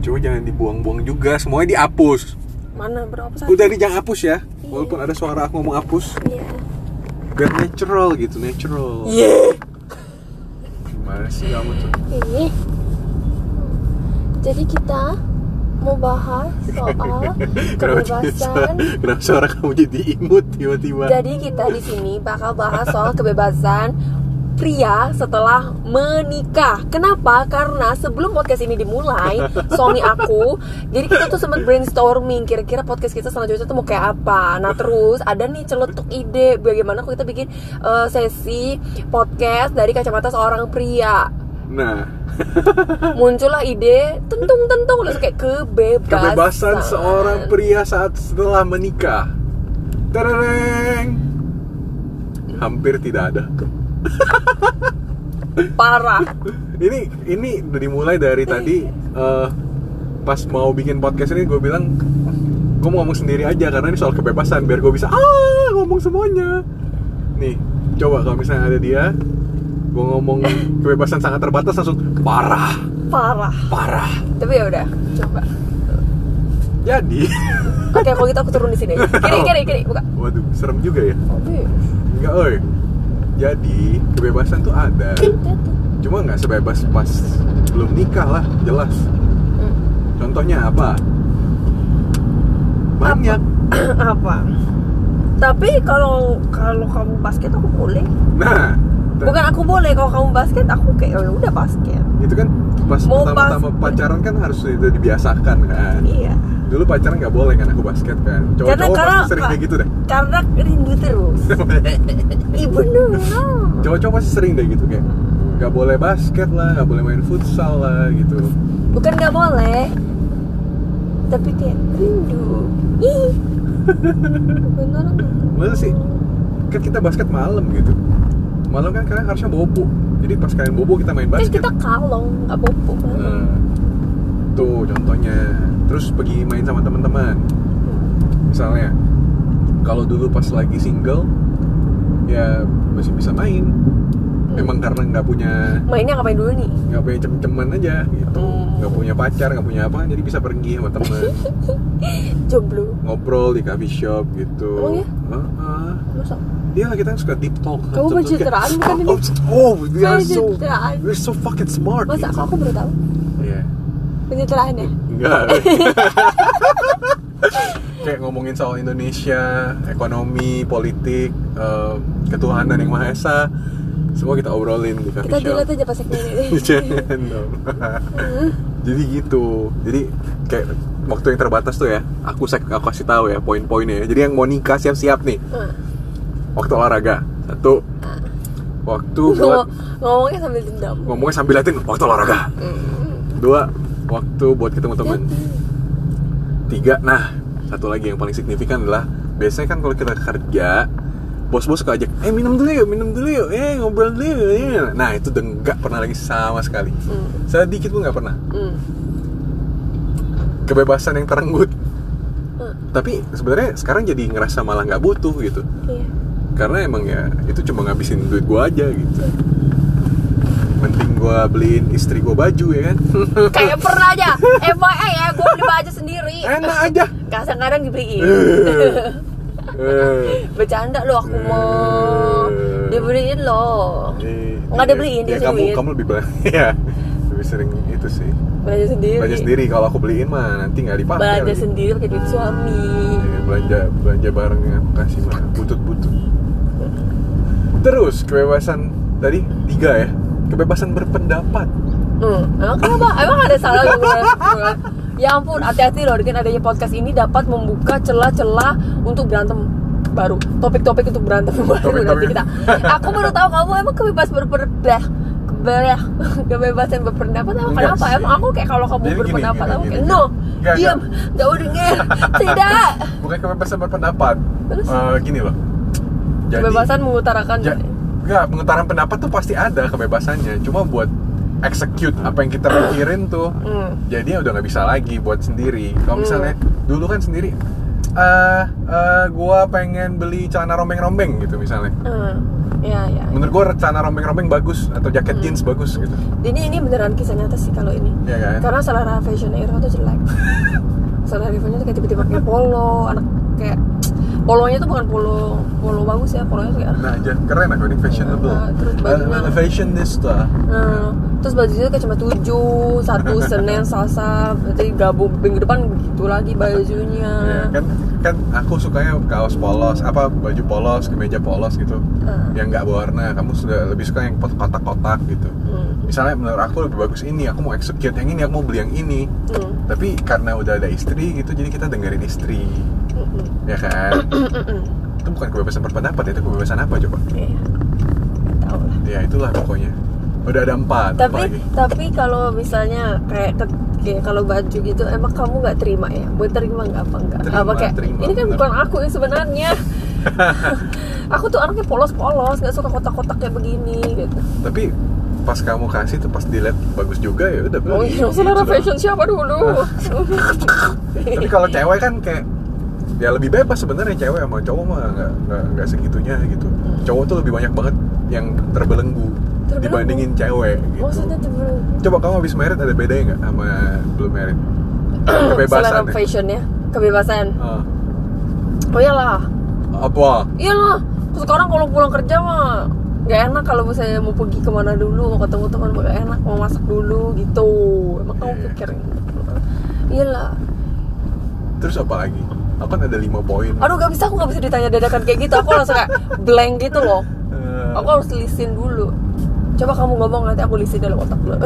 Cuma jangan dibuang-buang juga, semuanya dihapus. Mana berapa satu? Udah nih jangan hapus ya. Walaupun ada suara aku ngomong hapus, Iya. biar natural gitu, natural. Iya. Gimana sih kamu tuh? Ini. Jadi kita mau bahas soal kebebasan. kenapa suara kamu jadi imut tiba-tiba? Jadi kita di sini bakal bahas soal kebebasan pria setelah menikah. Kenapa? Karena sebelum podcast ini dimulai, suami aku, jadi kita tuh sempat brainstorming kira-kira podcast kita selanjutnya tuh mau kayak apa. Nah terus ada nih celetuk ide bagaimana kita bikin eh, sesi podcast dari kacamata seorang pria. Nah, Muncullah ide tentung-tentung langsung kayak kebebasan. kebebasan seorang pria saat setelah menikah. Tereng. Hampir tidak ada. parah. Ini ini udah dimulai dari tadi eh, pas mau bikin podcast ini gue bilang gue mau ngomong sendiri aja karena ini soal kebebasan biar gue bisa ah ngomong semuanya. Nih, coba kalau misalnya ada dia, gue ngomong kebebasan sangat terbatas langsung parah, Parah. parah. Tapi ya udah, coba. Jadi, Oke, kalau gitu aku turun di sini. Kiri, kiri, kiri, buka. waduh, serem juga ya. Aduh. Enggak, oi. Jadi, kebebasan tuh ada. Cuma nggak sebebas pas belum nikah lah, jelas. Hmm. Contohnya apa? Banyak. apa tapi kalau kalau kamu basket aku boleh Nah, t- bukan aku boleh kalau kamu basket aku kayak "Oh, ya udah basket itu kan pas Mau pertama-tama pas- pacaran kan harus itu dibiasakan kan. iya Dulu pacaran nggak boleh kan aku basket kan. karena Cowok-cowok karena pasti sering kayak gitu deh. karena rindu terus bener no. Cowok-cowok pasti sering deh gitu kayak nggak boleh basket lah, nggak boleh main futsal lah gitu. bukan nggak boleh tapi kayak rindu ih beneran Masa sih? Kan kita basket malam gitu. Malam kan kalian harusnya bobo. Jadi pas kalian bobo kita main kan basket. kita kalong nggak bobo Nah, tuh contohnya. Terus pergi main sama teman-teman. Misalnya, kalau dulu pas lagi single, ya masih bisa main. Memang karena nggak punya mainnya ngapain dulu nih nggak punya cem-ceman aja gitu, Hmm. nggak punya pacar, nggak punya apa, jadi bisa pergi sama teman, jomblo ngobrol di coffee shop gitu. Emang ya? Masa Iya lah kita suka deep talk. Kamu pencitraan bukan ini? Oh, oh, we are so, we're so fucking smart. masa aku, aku baru tahu Iya. pencitraan ya Enggak. Kayak ngomongin soal Indonesia, ekonomi, politik, eh, ketuhanan yang maha esa, semua kita obrolin di coffee kita shop. dilihat aja pas ini Jangan dong. Jadi gitu. Jadi kayak waktu yang terbatas tuh ya, aku sek- aku kasih tahu ya poin-poinnya. ya. Jadi yang mau nikah siap-siap nih. Hmm. Waktu olahraga. Satu. Waktu buat Ngomong- ngomongnya sambil dendam ngomongnya sambil liatin waktu olahraga. Dua. Waktu buat ketemu teman. Tiga. Nah, satu lagi yang paling signifikan adalah biasanya kan kalau kita kerja bos-bos suka ajak, eh minum dulu yuk, minum dulu yuk, eh ngobrol dulu yuk. eh." Nah itu udah nggak pernah lagi sama sekali. Hmm. Sedikit pun nggak pernah. Hmm. Kebebasan yang terenggut. Hmm. Tapi sebenarnya sekarang jadi ngerasa malah nggak butuh gitu. Iya. Karena emang ya itu cuma ngabisin duit gua aja gitu. Mending gua beliin istri gua baju ya kan. Kayak pernah aja FYI ya gue beli baju sendiri Enak aja. Kadang-kadang dibeliin Eh. Bercanda lo aku mau Dibeliin lo Eh, Nggak iya. dibeliin, dia Ya, kamu kamu lebih banyak ya lebih sering itu sih. Belanja sendiri. Belanja sendiri. Kalau aku beliin mah nanti nggak dipakai Belanja lagi. sendiri pakai duit suami. Iya, belanja belanja barang yang aku kasih mah. Butut butut terus kebebasan tadi tiga ya. Kebebasan berpendapat. Hmm, emang kenapa? Emang ada salah Ya ampun, hati-hati loh dengan adanya podcast ini dapat membuka celah-celah untuk berantem baru topik-topik untuk berantem baru nanti Topik-topik. kita. Aku baru tahu kamu emang kebebasan berpendapat kebelah kebebasan berpendapat emang Enggak kenapa? sih. emang aku kayak kalau kamu Jadi berpendapat gini, aku kayak no Enggak, diam nggak mau denger. Tidak. Bukan kebebasan berpendapat. Terus? Eh, gini loh. Jadi kebebasan mengutarakan. Ja, enggak mengutarakan pendapat tuh pasti ada kebebasannya. Cuma buat execute apa yang kita pikirin tuh Hmm. jadi udah nggak bisa lagi buat sendiri. Kalau Hmm. misalnya dulu kan sendiri eh eh, gua pengen beli celana rombeng-rombeng gitu misalnya Hmm, ya ya. menurut gua celana rombeng-rombeng bagus atau jaket Hmm. jeans bagus gitu Ini ini beneran kisah nyata sih kalau ini. ya kan Karena selera fashion Irfan tuh jelek. selera Irfannya tuh kayak tiba-tiba pakai polo, anak kayak polonya tuh bukan polo polo bagus ya, polonya kayak nah aja keren aku ini fashionable Nah, terus bajunya- Uh, fashionista Nah, terus bajunya kayak cuma tujuh, satu Senin, Selasa, berarti gabung minggu depan begitu lagi bajunya. Ya, kan kan aku sukanya kaos polos apa baju polos kemeja polos gitu Ah. yang nggak berwarna kamu sudah lebih suka yang kotak-kotak gitu Hmm. misalnya menurut aku lebih bagus ini aku mau execute yang ini aku mau beli yang ini Hmm. tapi karena udah ada istri gitu jadi kita dengerin istri. Ya kan itu bukan kebebasan berpendapat itu kebebasan apa coba Iya. Tahu lah. ya itulah pokoknya udah ada empat Tapi lagi tapi kalau misalnya kayak ke- kayak kalau baju gitu emang kamu nggak terima ya? Mau terima nggak apa enggak? Terima, apa kayak terima, ini kan bener. bukan aku yang sebenarnya. aku tuh anaknya polos-polos, nggak suka kotak-kotak kayak begini gitu. tapi pas kamu kasih tuh pas dilihat bagus juga ya udah beli Oh iya, selera Gitu fashion siapa dulu? tapi kalau cewek kan kayak ya lebih bebas sebenarnya cewek sama cowok mah nggak nggak segitunya gitu cowok tuh lebih banyak banget yang terbelenggu, Terbelenggu? dibandingin cewek gitu Maksudnya coba kamu habis merit ada bedanya nggak sama belum merit kebebasan ya? fashionnya, kebebasan. Ah. Oh iyalah, apa iyalah. Sekarang kalau pulang kerja mah nggak enak kalau misalnya mau pergi ke mana dulu mau ketemu teman nggak enak mau masak dulu gitu emang kamu Iya. pikir iyalah terus apa lagi aku kan ada lima poin? Aduh gak bisa aku gak bisa ditanya dadakan kayak gitu. Aku langsung kayak blank gitu loh. Eh, aku harus lisin dulu. Coba kamu ngomong nanti aku lisin dalam otak dulu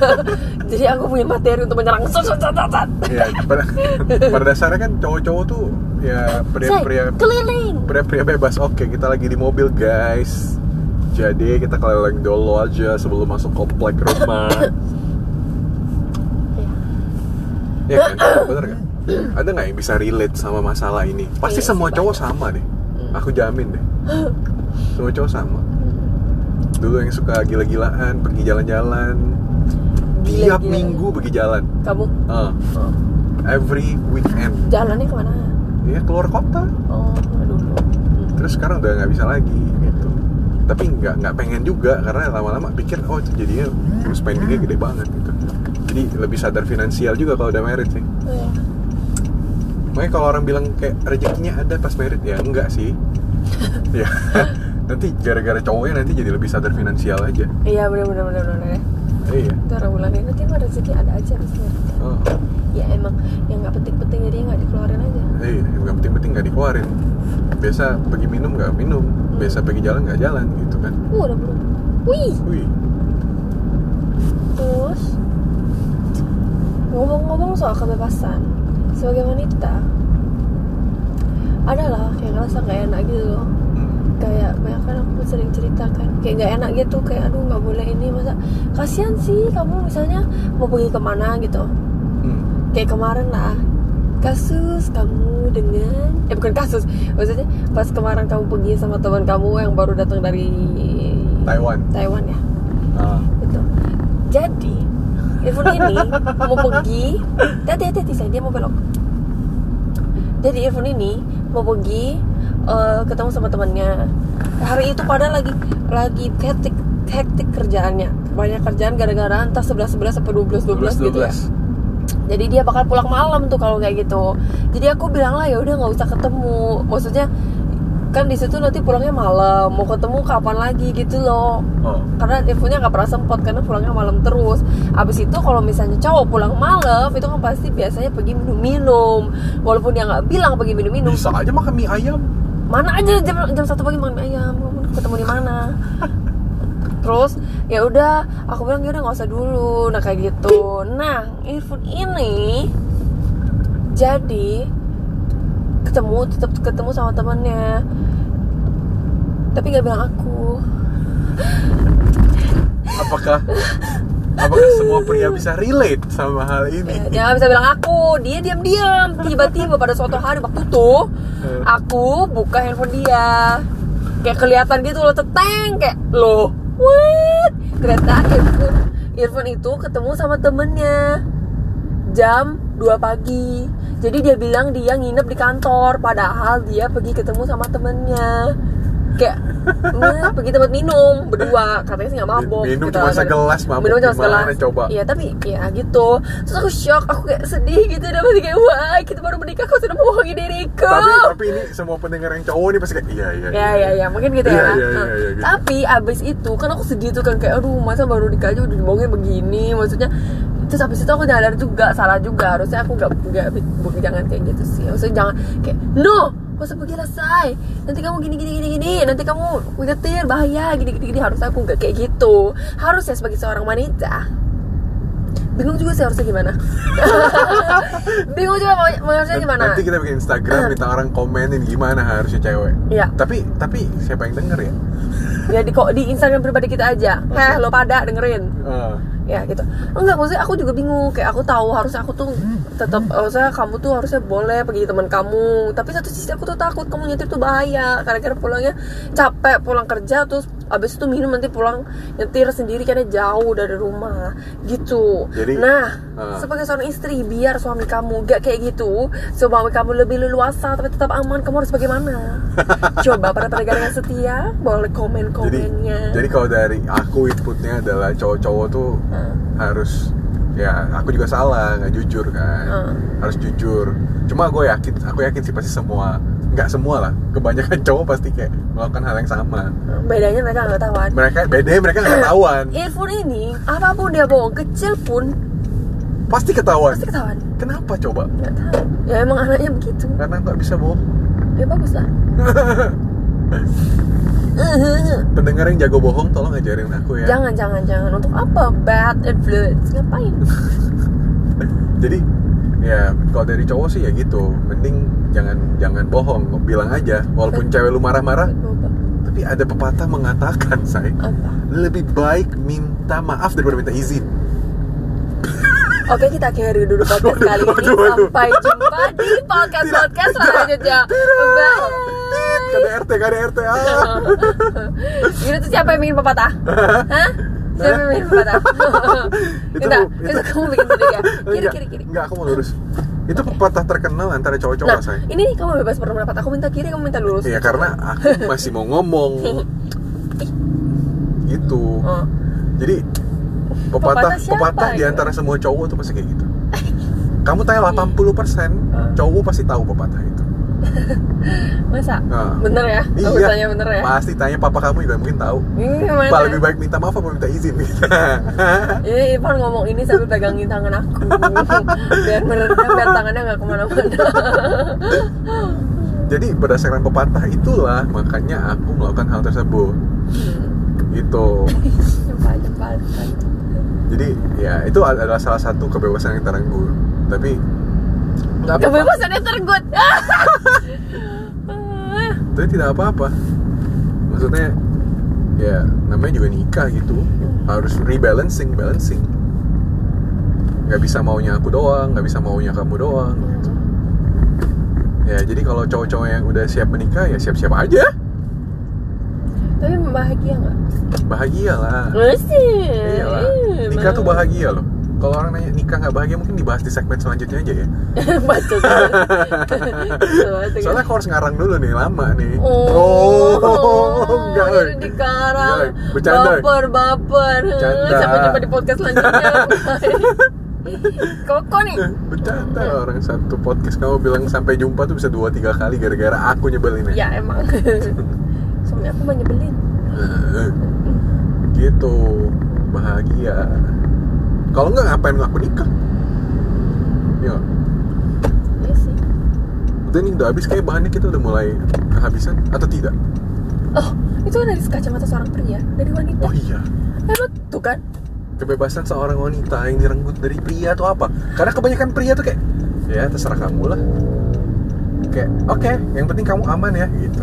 jadi aku punya materi untuk menyerang. Sat, sat, sat, sat, sat. ya pada, pada dasarnya kan cowok-cowok tuh ya pria-pria keliling. pria-pria bebas. Oke kita lagi di mobil guys. Jadi kita keliling dulu aja sebelum masuk komplek rumah. Ya kan? Bener kan ada nggak yang bisa relate sama masalah ini? Pasti Iya sih, semua cowok banyak. sama deh. Aku jamin deh. Semua cowok sama. Dulu yang suka gila-gilaan pergi jalan-jalan. Tiap Gila-gilaan. minggu pergi jalan. Kamu? Ah, oh, every weekend. Jalannya ke mana? Ya keluar kota. Oh dulu terus sekarang udah nggak bisa lagi gitu. Tapi nggak nggak pengen juga karena lama-lama pikir oh jadinya spendingnya gede banget gitu. Jadi lebih sadar finansial juga kalau udah merit sih. Oh, iya. Makanya kalau orang bilang kayak rezekinya ada pas merit ya enggak sih. Ya. Nanti gara-gara cowoknya nanti jadi lebih sadar finansial aja. Iya bener ya. iya. Itu orang bulan ini nanti mah rezeki ada aja sebenarnya oh, ya emang yang nggak penting-penting jadi nggak dikeluarin aja. Iya yang penting-penting nggak dikeluarin. Biasa pergi minum nggak minum biasa pergi jalan nggak jalan gitu kan. Uh udah belum. Wih. Wih. Terus ngomong-ngomong soal kebebasan sebagai wanita adalah kayak ngerasa nggak enak gitu loh. Kayak banyak kan aku sering ceritakan kayak nggak enak gitu kayak aduh nggak boleh ini masa kasihan sih kamu misalnya mau pergi ke mana gitu. Hmm. kayak kemarin lah kasus kamu dengan eh bukan kasus maksudnya pas kemarin kamu pergi sama teman kamu yang baru datang dari Taiwan. Taiwan ya? Ah. gitu. Jadi Irfan ini mau pergi hati hati hati saya dia mau belok jadi Irfan ini mau pergi eh, ketemu sama temannya. Hari itu pada lagi lagi hektik hektik kerjaannya. Banyak kerjaan gara-gara entah 11 11 sampai 12 12, gitu ya. Jadi dia bakal pulang malam tuh kalau kayak gitu. Jadi aku bilang lah ya udah nggak usah ketemu. Maksudnya kan di situ nanti pulangnya malam mau ketemu kapan lagi gitu loh. Oh. karena infonya nggak pernah sempat karena pulangnya malam terus. Abis itu kalau misalnya cowok pulang malam itu kan pasti biasanya pergi minum-minum. Walaupun dia nggak bilang pergi minum-minum. Bisa aja makan mie ayam. mana aja jam jam satu pagi makan mie ayam ketemu di mana. Terus ya udah aku bilang ya udah nggak usah dulu. Nah kayak gitu. Nah earphone ini jadi ketemu tetap ketemu sama temannya tapi nggak bilang aku. Apakah apakah semua pria bisa relate sama hal ini? Ya, jangan bisa bilang aku. Dia diam-diam tiba-tiba pada suatu hari waktu itu Eh. aku buka handphone dia. Kayak kelihatan gitu loh teteng kayak loh what? Ternyata earphone earphone itu ketemu sama temennya jam 2 pagi. Jadi dia bilang dia nginep di kantor padahal dia pergi ketemu sama temennya. Kayak "Nah, pergi tempat minum berdua. Katanya sih nggak mabok Minum gitu. cuma segelas, mabok minum cuma segelas. coba? iya tapi ya gitu. Terus aku shock aku kayak sedih gitu dan masih kayak wah kita baru menikah kau sudah membohongi diriku tapi tapi ini semua pendengar yang cowok nih pasti kayak iya iya ya ya ya mungkin gitu Iya, ya. Iya, iya, Nah, iya, gitu. tapi abis itu kan aku sedih tuh kan kayak aduh masa baru nikah aja udah dibohongin begini? Maksudnya terus abis itu aku nyadar juga salah juga. Harusnya aku nggak nggak bukan jangan kayak gitu sih. Maksudnya jangan kayak no gak usah pergi lah say. Nanti kamu gini gini gini gini. Nanti kamu nyetir bahaya gini gini gini. Harusnya aku nggak kayak gitu. Harusnya sebagai seorang wanita. Bingung juga sih harusnya gimana. Bingung juga mau, mau harusnya gimana. nanti kita bikin Instagram minta orang komenin gimana harusnya cewek. Iya. tapi tapi siapa yang denger ya? Ya di kok di Instagram pribadi kita aja. Heh lo pada dengerin. Eh, ya gitu. Enggak maksudnya aku juga bingung. Kayak aku tahu harusnya aku tuh tetap maksudnya kamu tuh harusnya boleh pergi teman kamu. Tapi satu sisi aku tuh takut kamu nyetir tuh bahaya. Karena pulangnya capek pulang kerja terus abis itu minum nanti pulang nyetir sendiri karena jauh dari rumah gitu Jadi, nah ah. sebagai seorang istri biar suami kamu gak kayak gitu suami kamu lebih leluasa tapi tetap aman kamu harus bagaimana coba para pendengar yang setia boleh komen jadi komennya jadi kalau dari aku inputnya adalah cowok-cowok tuh Ah. harus ya aku juga salah nggak jujur kan Ah. harus jujur cuma gue yakin aku yakin sih pasti semua nggak semua lah. Kebanyakan cowok pasti kayak melakukan hal yang sama. Bedanya mereka nggak tahu mereka beda mereka nggak ketahuan. Earphone ini apa pun dia bohong kecil pun pasti ketahuan. pasti ketahuan. Kenapa coba? Nggak tahu. Ya emang anaknya begitu. Karena nggak bisa bohong ya bagus lah. Pendengar yang jago bohong tolong ajarin aku ya. Jangan jangan jangan. Untuk apa? Bad influence. Ngapain? Jadi ya kalau dari cowok sih ya gitu. Mending jangan jangan bohong. Bilang aja walaupun cewek lu marah-marah. Tapi ada pepatah mengatakan saya lebih baik minta maaf daripada minta izin. Oke kita akhiri dulu podcast kali ini. waduh, waduh. Sampai jumpa di podcast-podcast selanjutnya. Bye. KDRT KDRT ah. Itu tuh siapa yang bikin pepatah? Hah? Yang bikin pepatah? Itu- Itu, itu- itu kamu bikin sendiri ya? Kiri, kiri, kiri. enggak aku mau lurus. Itu pepatah terkenal antara cowok-cowok Nah, saya ini kamu bebas berpendapat. Aku minta kiri, kamu minta lurus. Ya karena aku masih mau ngomong. Gitu. Oh. jadi Pepatah pepatah pepatah di gitu? antara semua cowok tuh pasti kayak gitu. Kamu tanya 80% cowok pasti tahu pepatah itu Masa? Nah. Bener ya? Aku iya tanya bener ya? pasti tanya papa kamu juga mungkin tahu gimana? Pak lebih baik minta maaf apa minta izin Ini Ivan ngomong ini sambil pegangin tangan aku Biar meredam, biar tangannya gak ke mana-mana jadi berdasarkan pepatah itulah makanya aku melakukan hal tersebut gitu Jempal, jempal jadi ya itu adalah salah satu kebebasan yang terenggut tapi nggak apa-apa. Kebebasannya tergut tapi tidak apa-apa. Maksudnya ya namanya juga nikah gitu. Harus rebalancing balancing. Nggak bisa maunya aku doang nggak bisa maunya kamu doang. Gitu. ya jadi kalau cowok-cowok yang udah siap menikah ya siap-siap aja. Tapi bahagia gak? bahagia lah Masih. Iyalah. Nikah tuh bahagia loh kalau orang nanya nikah nggak bahagia? Mungkin dibahas di segmen selanjutnya aja ya. Baca soalnya aku harus ngarang dulu nih lama nih. Oh, enggak. jadi eh. dikarang. Enggak, eh. Bercanda. Baper, baper. Bercanda. Sampai jumpa di podcast selanjutnya. Koko nih. Bercanda orang satu podcast. Kamu bilang sampai jumpa tuh bisa dua tiga kali gara-gara aku nyebelin ya. Ya emang. Suami aku mah nyebelin. Gitu. Bahagia kalau nggak ngapain aku nikah? Ya Iya sih. Udah nih udah habis kayak bahannya kita udah mulai kehabisan atau tidak? Oh, itu kan dari kacamata seorang pria Dari wanita. Oh iya. Hebat tuh kan? Kebebasan seorang wanita yang direnggut dari pria atau apa? Karena kebanyakan pria tuh kayak ya terserah kamu lah. Kayak oke yang penting kamu aman ya gitu.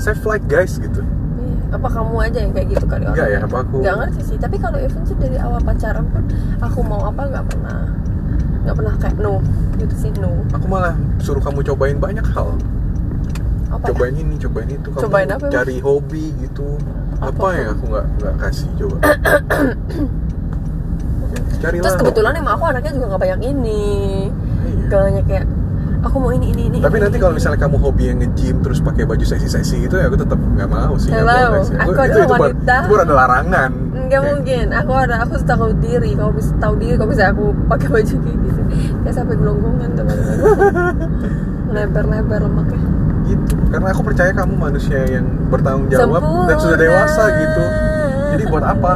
Safe flight guys gitu. Apa kamu aja yang kayak gitu kali orang? Enggak ya, apa aku- Gak ngerti sih. Tapi kalau Evan sih dari awal pacaran pun aku mau apa nggak pernah nggak pernah kayak no gitu sih no. aku malah suruh kamu cobain banyak hal Apa ya? cobain ini cobain itu kamu Cobain apa, cari hobi gitu apa, Apa? yang aku nggak nggak kasih coba cari Terus kebetulan emang aku anaknya juga nggak banyak ini. iya segalanya kayak aku mau ini ini ini Tapi ini, nanti kalau misalnya kamu hobi yang nge-gym terus pakai baju seksi-seksi gitu ya aku tetap nggak mau sih. Hello, sih. aku itu, adalah itu, wanita. itu baru ada larangan. nggak Kayak, mungkin aku ada aku tahu diri kalau bisa tahu diri kalau bisa aku pakai baju kayak gitu kayak sampai gelonggongan teman-teman lebar-lebar lemaknya gitu karena aku percaya kamu manusia yang bertanggung jawab dan sudah Sempurna. dewasa gitu jadi buat apa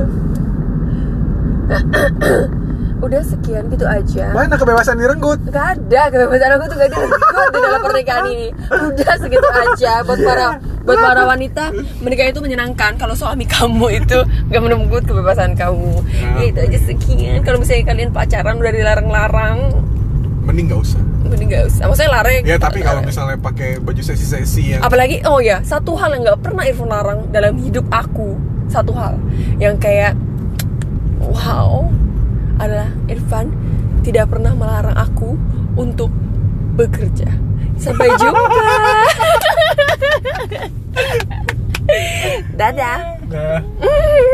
udah sekian gitu aja. Mana kebebasan direnggut. Gak ada kebebasan aku tuh gak direnggut di dalam pernikahan ini. Udah segitu aja Buat para buat para wanita Menikah itu menyenangkan Kalau suami kamu itu Gak menembut kebebasan kamu. Nah. Ya itu aja sekian. Kalau misalnya kalian pacaran udah dilarang-larang. Mending nggak usah. Mending gak usah. Maksudnya larang ya tapi kalau misalnya pakai baju seksi-seksi yang Apalagi oh ya Satu hal yang gak pernah Irfan larang Dalam hidup aku. Satu hal. Yang kayak Wow Adalah Irfan Tidak pernah melarang aku Untuk bekerja. Sampai jumpa. Dadah. Nah.